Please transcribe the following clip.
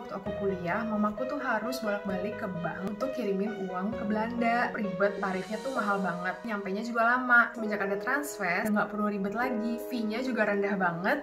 waktu aku kuliah, mamaku tuh harus bolak-balik ke bank untuk kirimin uang ke Belanda. Ribet, tarifnya tuh mahal banget. Nyampainya juga lama. Semenjak ada transfer, nggak perlu ribet lagi. Fee-nya juga rendah banget